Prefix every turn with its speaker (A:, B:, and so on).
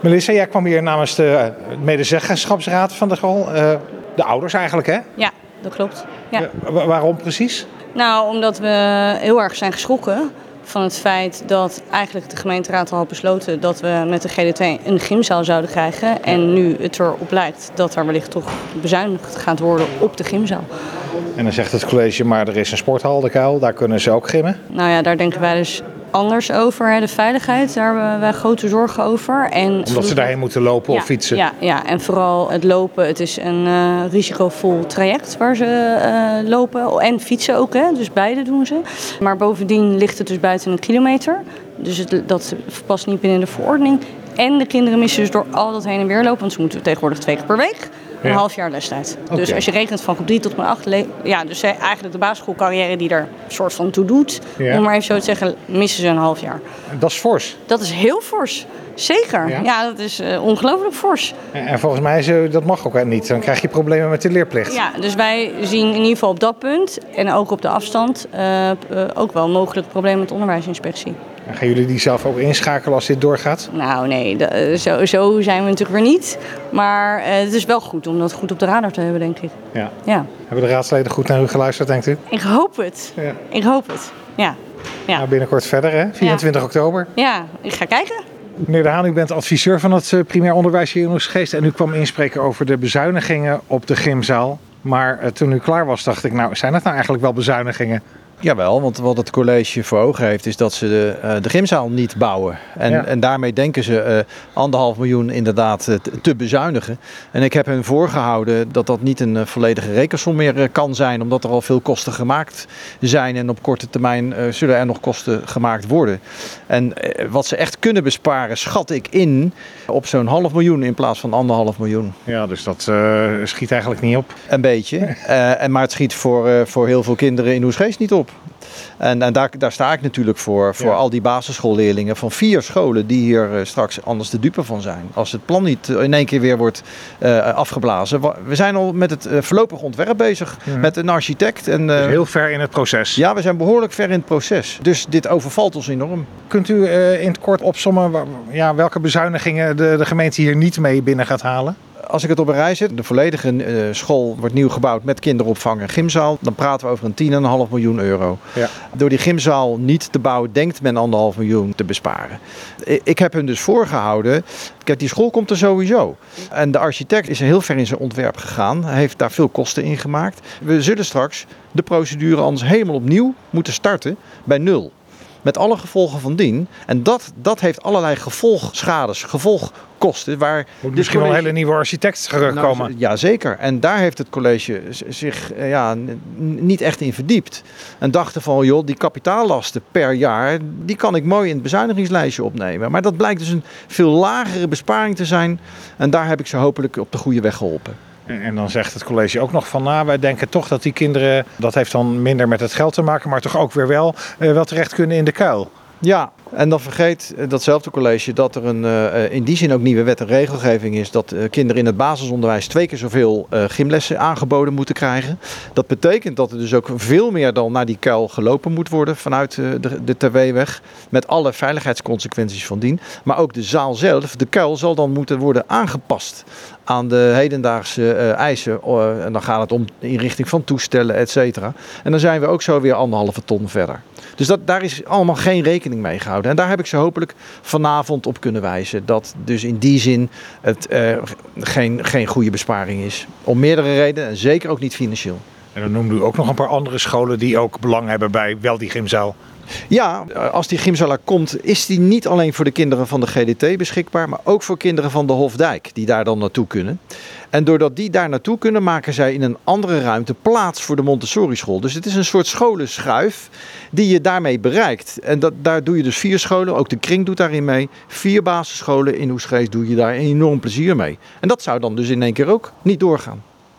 A: Melissa, jij kwam hier namens de medezeggenschapsraad van de school. Uh, de ouders eigenlijk, hè?
B: Ja, dat klopt. Ja.
A: Waarom precies?
B: Nou, omdat we heel erg zijn geschrokken van het feit dat eigenlijk de gemeenteraad al had besloten dat we met de GD2 een gymzaal zouden krijgen. En nu het erop lijkt dat er wellicht toch bezuinigd gaat worden op de gymzaal.
A: En dan zegt het college, maar er is een sporthal, de Kuil, daar kunnen ze ook gymmen?
B: Nou ja, daar denken wij dus anders over. De veiligheid, daar hebben wij grote zorgen over. En
A: Omdat ze daarheen moeten lopen of fietsen?
B: Ja, ja, en vooral het lopen. Het is een uh, risicovol traject waar ze uh, lopen. En fietsen ook, hè? dus beide doen ze. Maar bovendien ligt het dus buiten een kilometer. Dus het, dat past niet binnen de verordening. En de kinderen missen dus door al dat heen en weer lopen. Want ze moeten tegenwoordig twee keer per week een half jaar lestijd. Dus als je rekent van groep 3 tot groep 8, ja, dus eigenlijk de basisschoolcarrière die er soort van toe doet, om maar even zo te zeggen, missen ze een half jaar.
A: Dat is fors.
B: Dat is heel fors. Zeker. Ja, dat is uh, ongelooflijk fors.
A: En, en, volgens mij is, dat mag ook niet. Dan krijg je problemen met de leerplicht.
B: Ja, dus wij zien in ieder geval op dat punt en ook op de afstand uh, uh, ook wel mogelijk problemen met de onderwijsinspectie.
A: En gaan jullie die zelf ook inschakelen als dit doorgaat?
B: Nou nee, de, zo, zo, zijn we natuurlijk weer niet. Maar het is wel goed om dat goed op de radar te hebben, denk ik.
A: Ja. ja. Hebben de raadsleden goed naar u geluisterd, denkt u?
B: Ik hoop het. Ja. Ik hoop het, ja.
A: ja. Nou, binnenkort verder, hè? 24 oktober.
B: Ja, ik ga kijken.
A: Meneer De Haan, u bent adviseur van het primair onderwijs hier in Oostgeest. En u kwam inspreken over de bezuinigingen op de gymzaal. Maar toen u klaar was, dacht ik, nou, zijn het nou eigenlijk wel bezuinigingen?
C: Jawel, want wat het college voor ogen heeft is dat ze de, uh, de gymzaal niet bouwen. En, en daarmee denken ze uh, anderhalf miljoen inderdaad uh, te bezuinigen. En ik heb hen voorgehouden dat dat niet een volledige rekensom meer kan zijn. Omdat er al veel kosten gemaakt zijn. En op korte termijn zullen er nog kosten gemaakt worden. En wat ze echt kunnen besparen schat ik in op zo'n half miljoen in plaats van anderhalf miljoen.
A: Ja, dus dat schiet eigenlijk niet op.
C: Een beetje. en, maar het schiet voor, voor heel veel kinderen in Oesgeest niet op. En, en daar, daar, sta ik natuurlijk voor, voor al die basisschoolleerlingen van vier scholen die hier uh, straks anders de dupe van zijn. Als het plan niet in één keer weer wordt uh, afgeblazen. We zijn al met het voorlopig ontwerp bezig, ja. met een architect. En,
A: dus heel ver in het proces.
C: Ja, we zijn behoorlijk ver in het proces. Dus dit overvalt ons enorm.
A: Kunt u in het kort opsommen ja, welke bezuinigingen de, de gemeente hier niet mee binnen gaat halen?
C: Als ik het op een rij zet, de volledige uh, school wordt nieuw gebouwd met kinderopvang en gymzaal. Dan praten we over een 10,5 miljoen euro. Ja. Door die gymzaal niet te bouwen, denkt men anderhalf miljoen te besparen. Ik heb hem dus voorgehouden. Kijk, die school komt er sowieso. En de architect is heel ver in zijn ontwerp gegaan. Hij heeft daar veel kosten in gemaakt. We zullen straks de procedure anders helemaal opnieuw moeten starten bij nul. Met alle gevolgen van dien. En dat, dat heeft allerlei gevolgschades, gevolgkosten. Waar
A: Moet misschien college... wel een hele nieuwe architect terugkomen. Nou,
C: ja, zeker. En daar heeft het college zich ja, niet echt in verdiept. En dachten van, joh, die kapitaallasten per jaar, die kan ik mooi in het bezuinigingslijstje opnemen. Maar dat blijkt dus een veel lagere besparing te zijn. En daar heb ik ze hopelijk op de goede weg geholpen.
A: En dan zegt het college ook nog van, nou, wij denken toch dat die kinderen, dat heeft dan minder met het geld te maken, maar toch ook weer wel, uh, wel terecht kunnen in de kuil.
C: Ja, en dan vergeet datzelfde college dat er een, uh, in die zin ook nieuwe wet en regelgeving is dat uh, kinderen in het basisonderwijs twee keer zoveel gymlessen aangeboden moeten krijgen. Dat betekent dat er dus ook veel meer dan naar die kuil gelopen moet worden vanuit de, de TW-weg. Met alle veiligheidsconsequenties van dien. Maar ook de zaal zelf, de kuil, zal dan moeten worden aangepast aan de hedendaagse eisen. en dan gaat het om inrichting van toestellen, et cetera. En dan zijn we ook zo weer anderhalve ton verder. Dus dat, daar is allemaal geen rekening mee gehouden. En daar heb ik ze hopelijk vanavond op kunnen wijzen. Dat dus in die zin het uh, geen, geen goede besparing is. Om meerdere redenen en zeker ook niet financieel.
A: En dan noemde u ook nog een paar andere scholen die ook belang hebben bij wel die gymzaal.
C: Ja, als die gymzaal er komt, is die niet alleen voor de kinderen van de GDT beschikbaar, maar ook voor kinderen van de Hofdijk die daar dan naartoe kunnen. En doordat die daar naartoe kunnen, maken zij in een andere ruimte plaats voor de Montessori school. Dus het is een soort scholenschuif die je daarmee bereikt. En dat, daar doe je dus vier scholen, ook de kring doet daarin mee. Vier basisscholen in Oesgeest doe je daar enorm plezier mee. En dat zou dan dus in één keer ook niet doorgaan.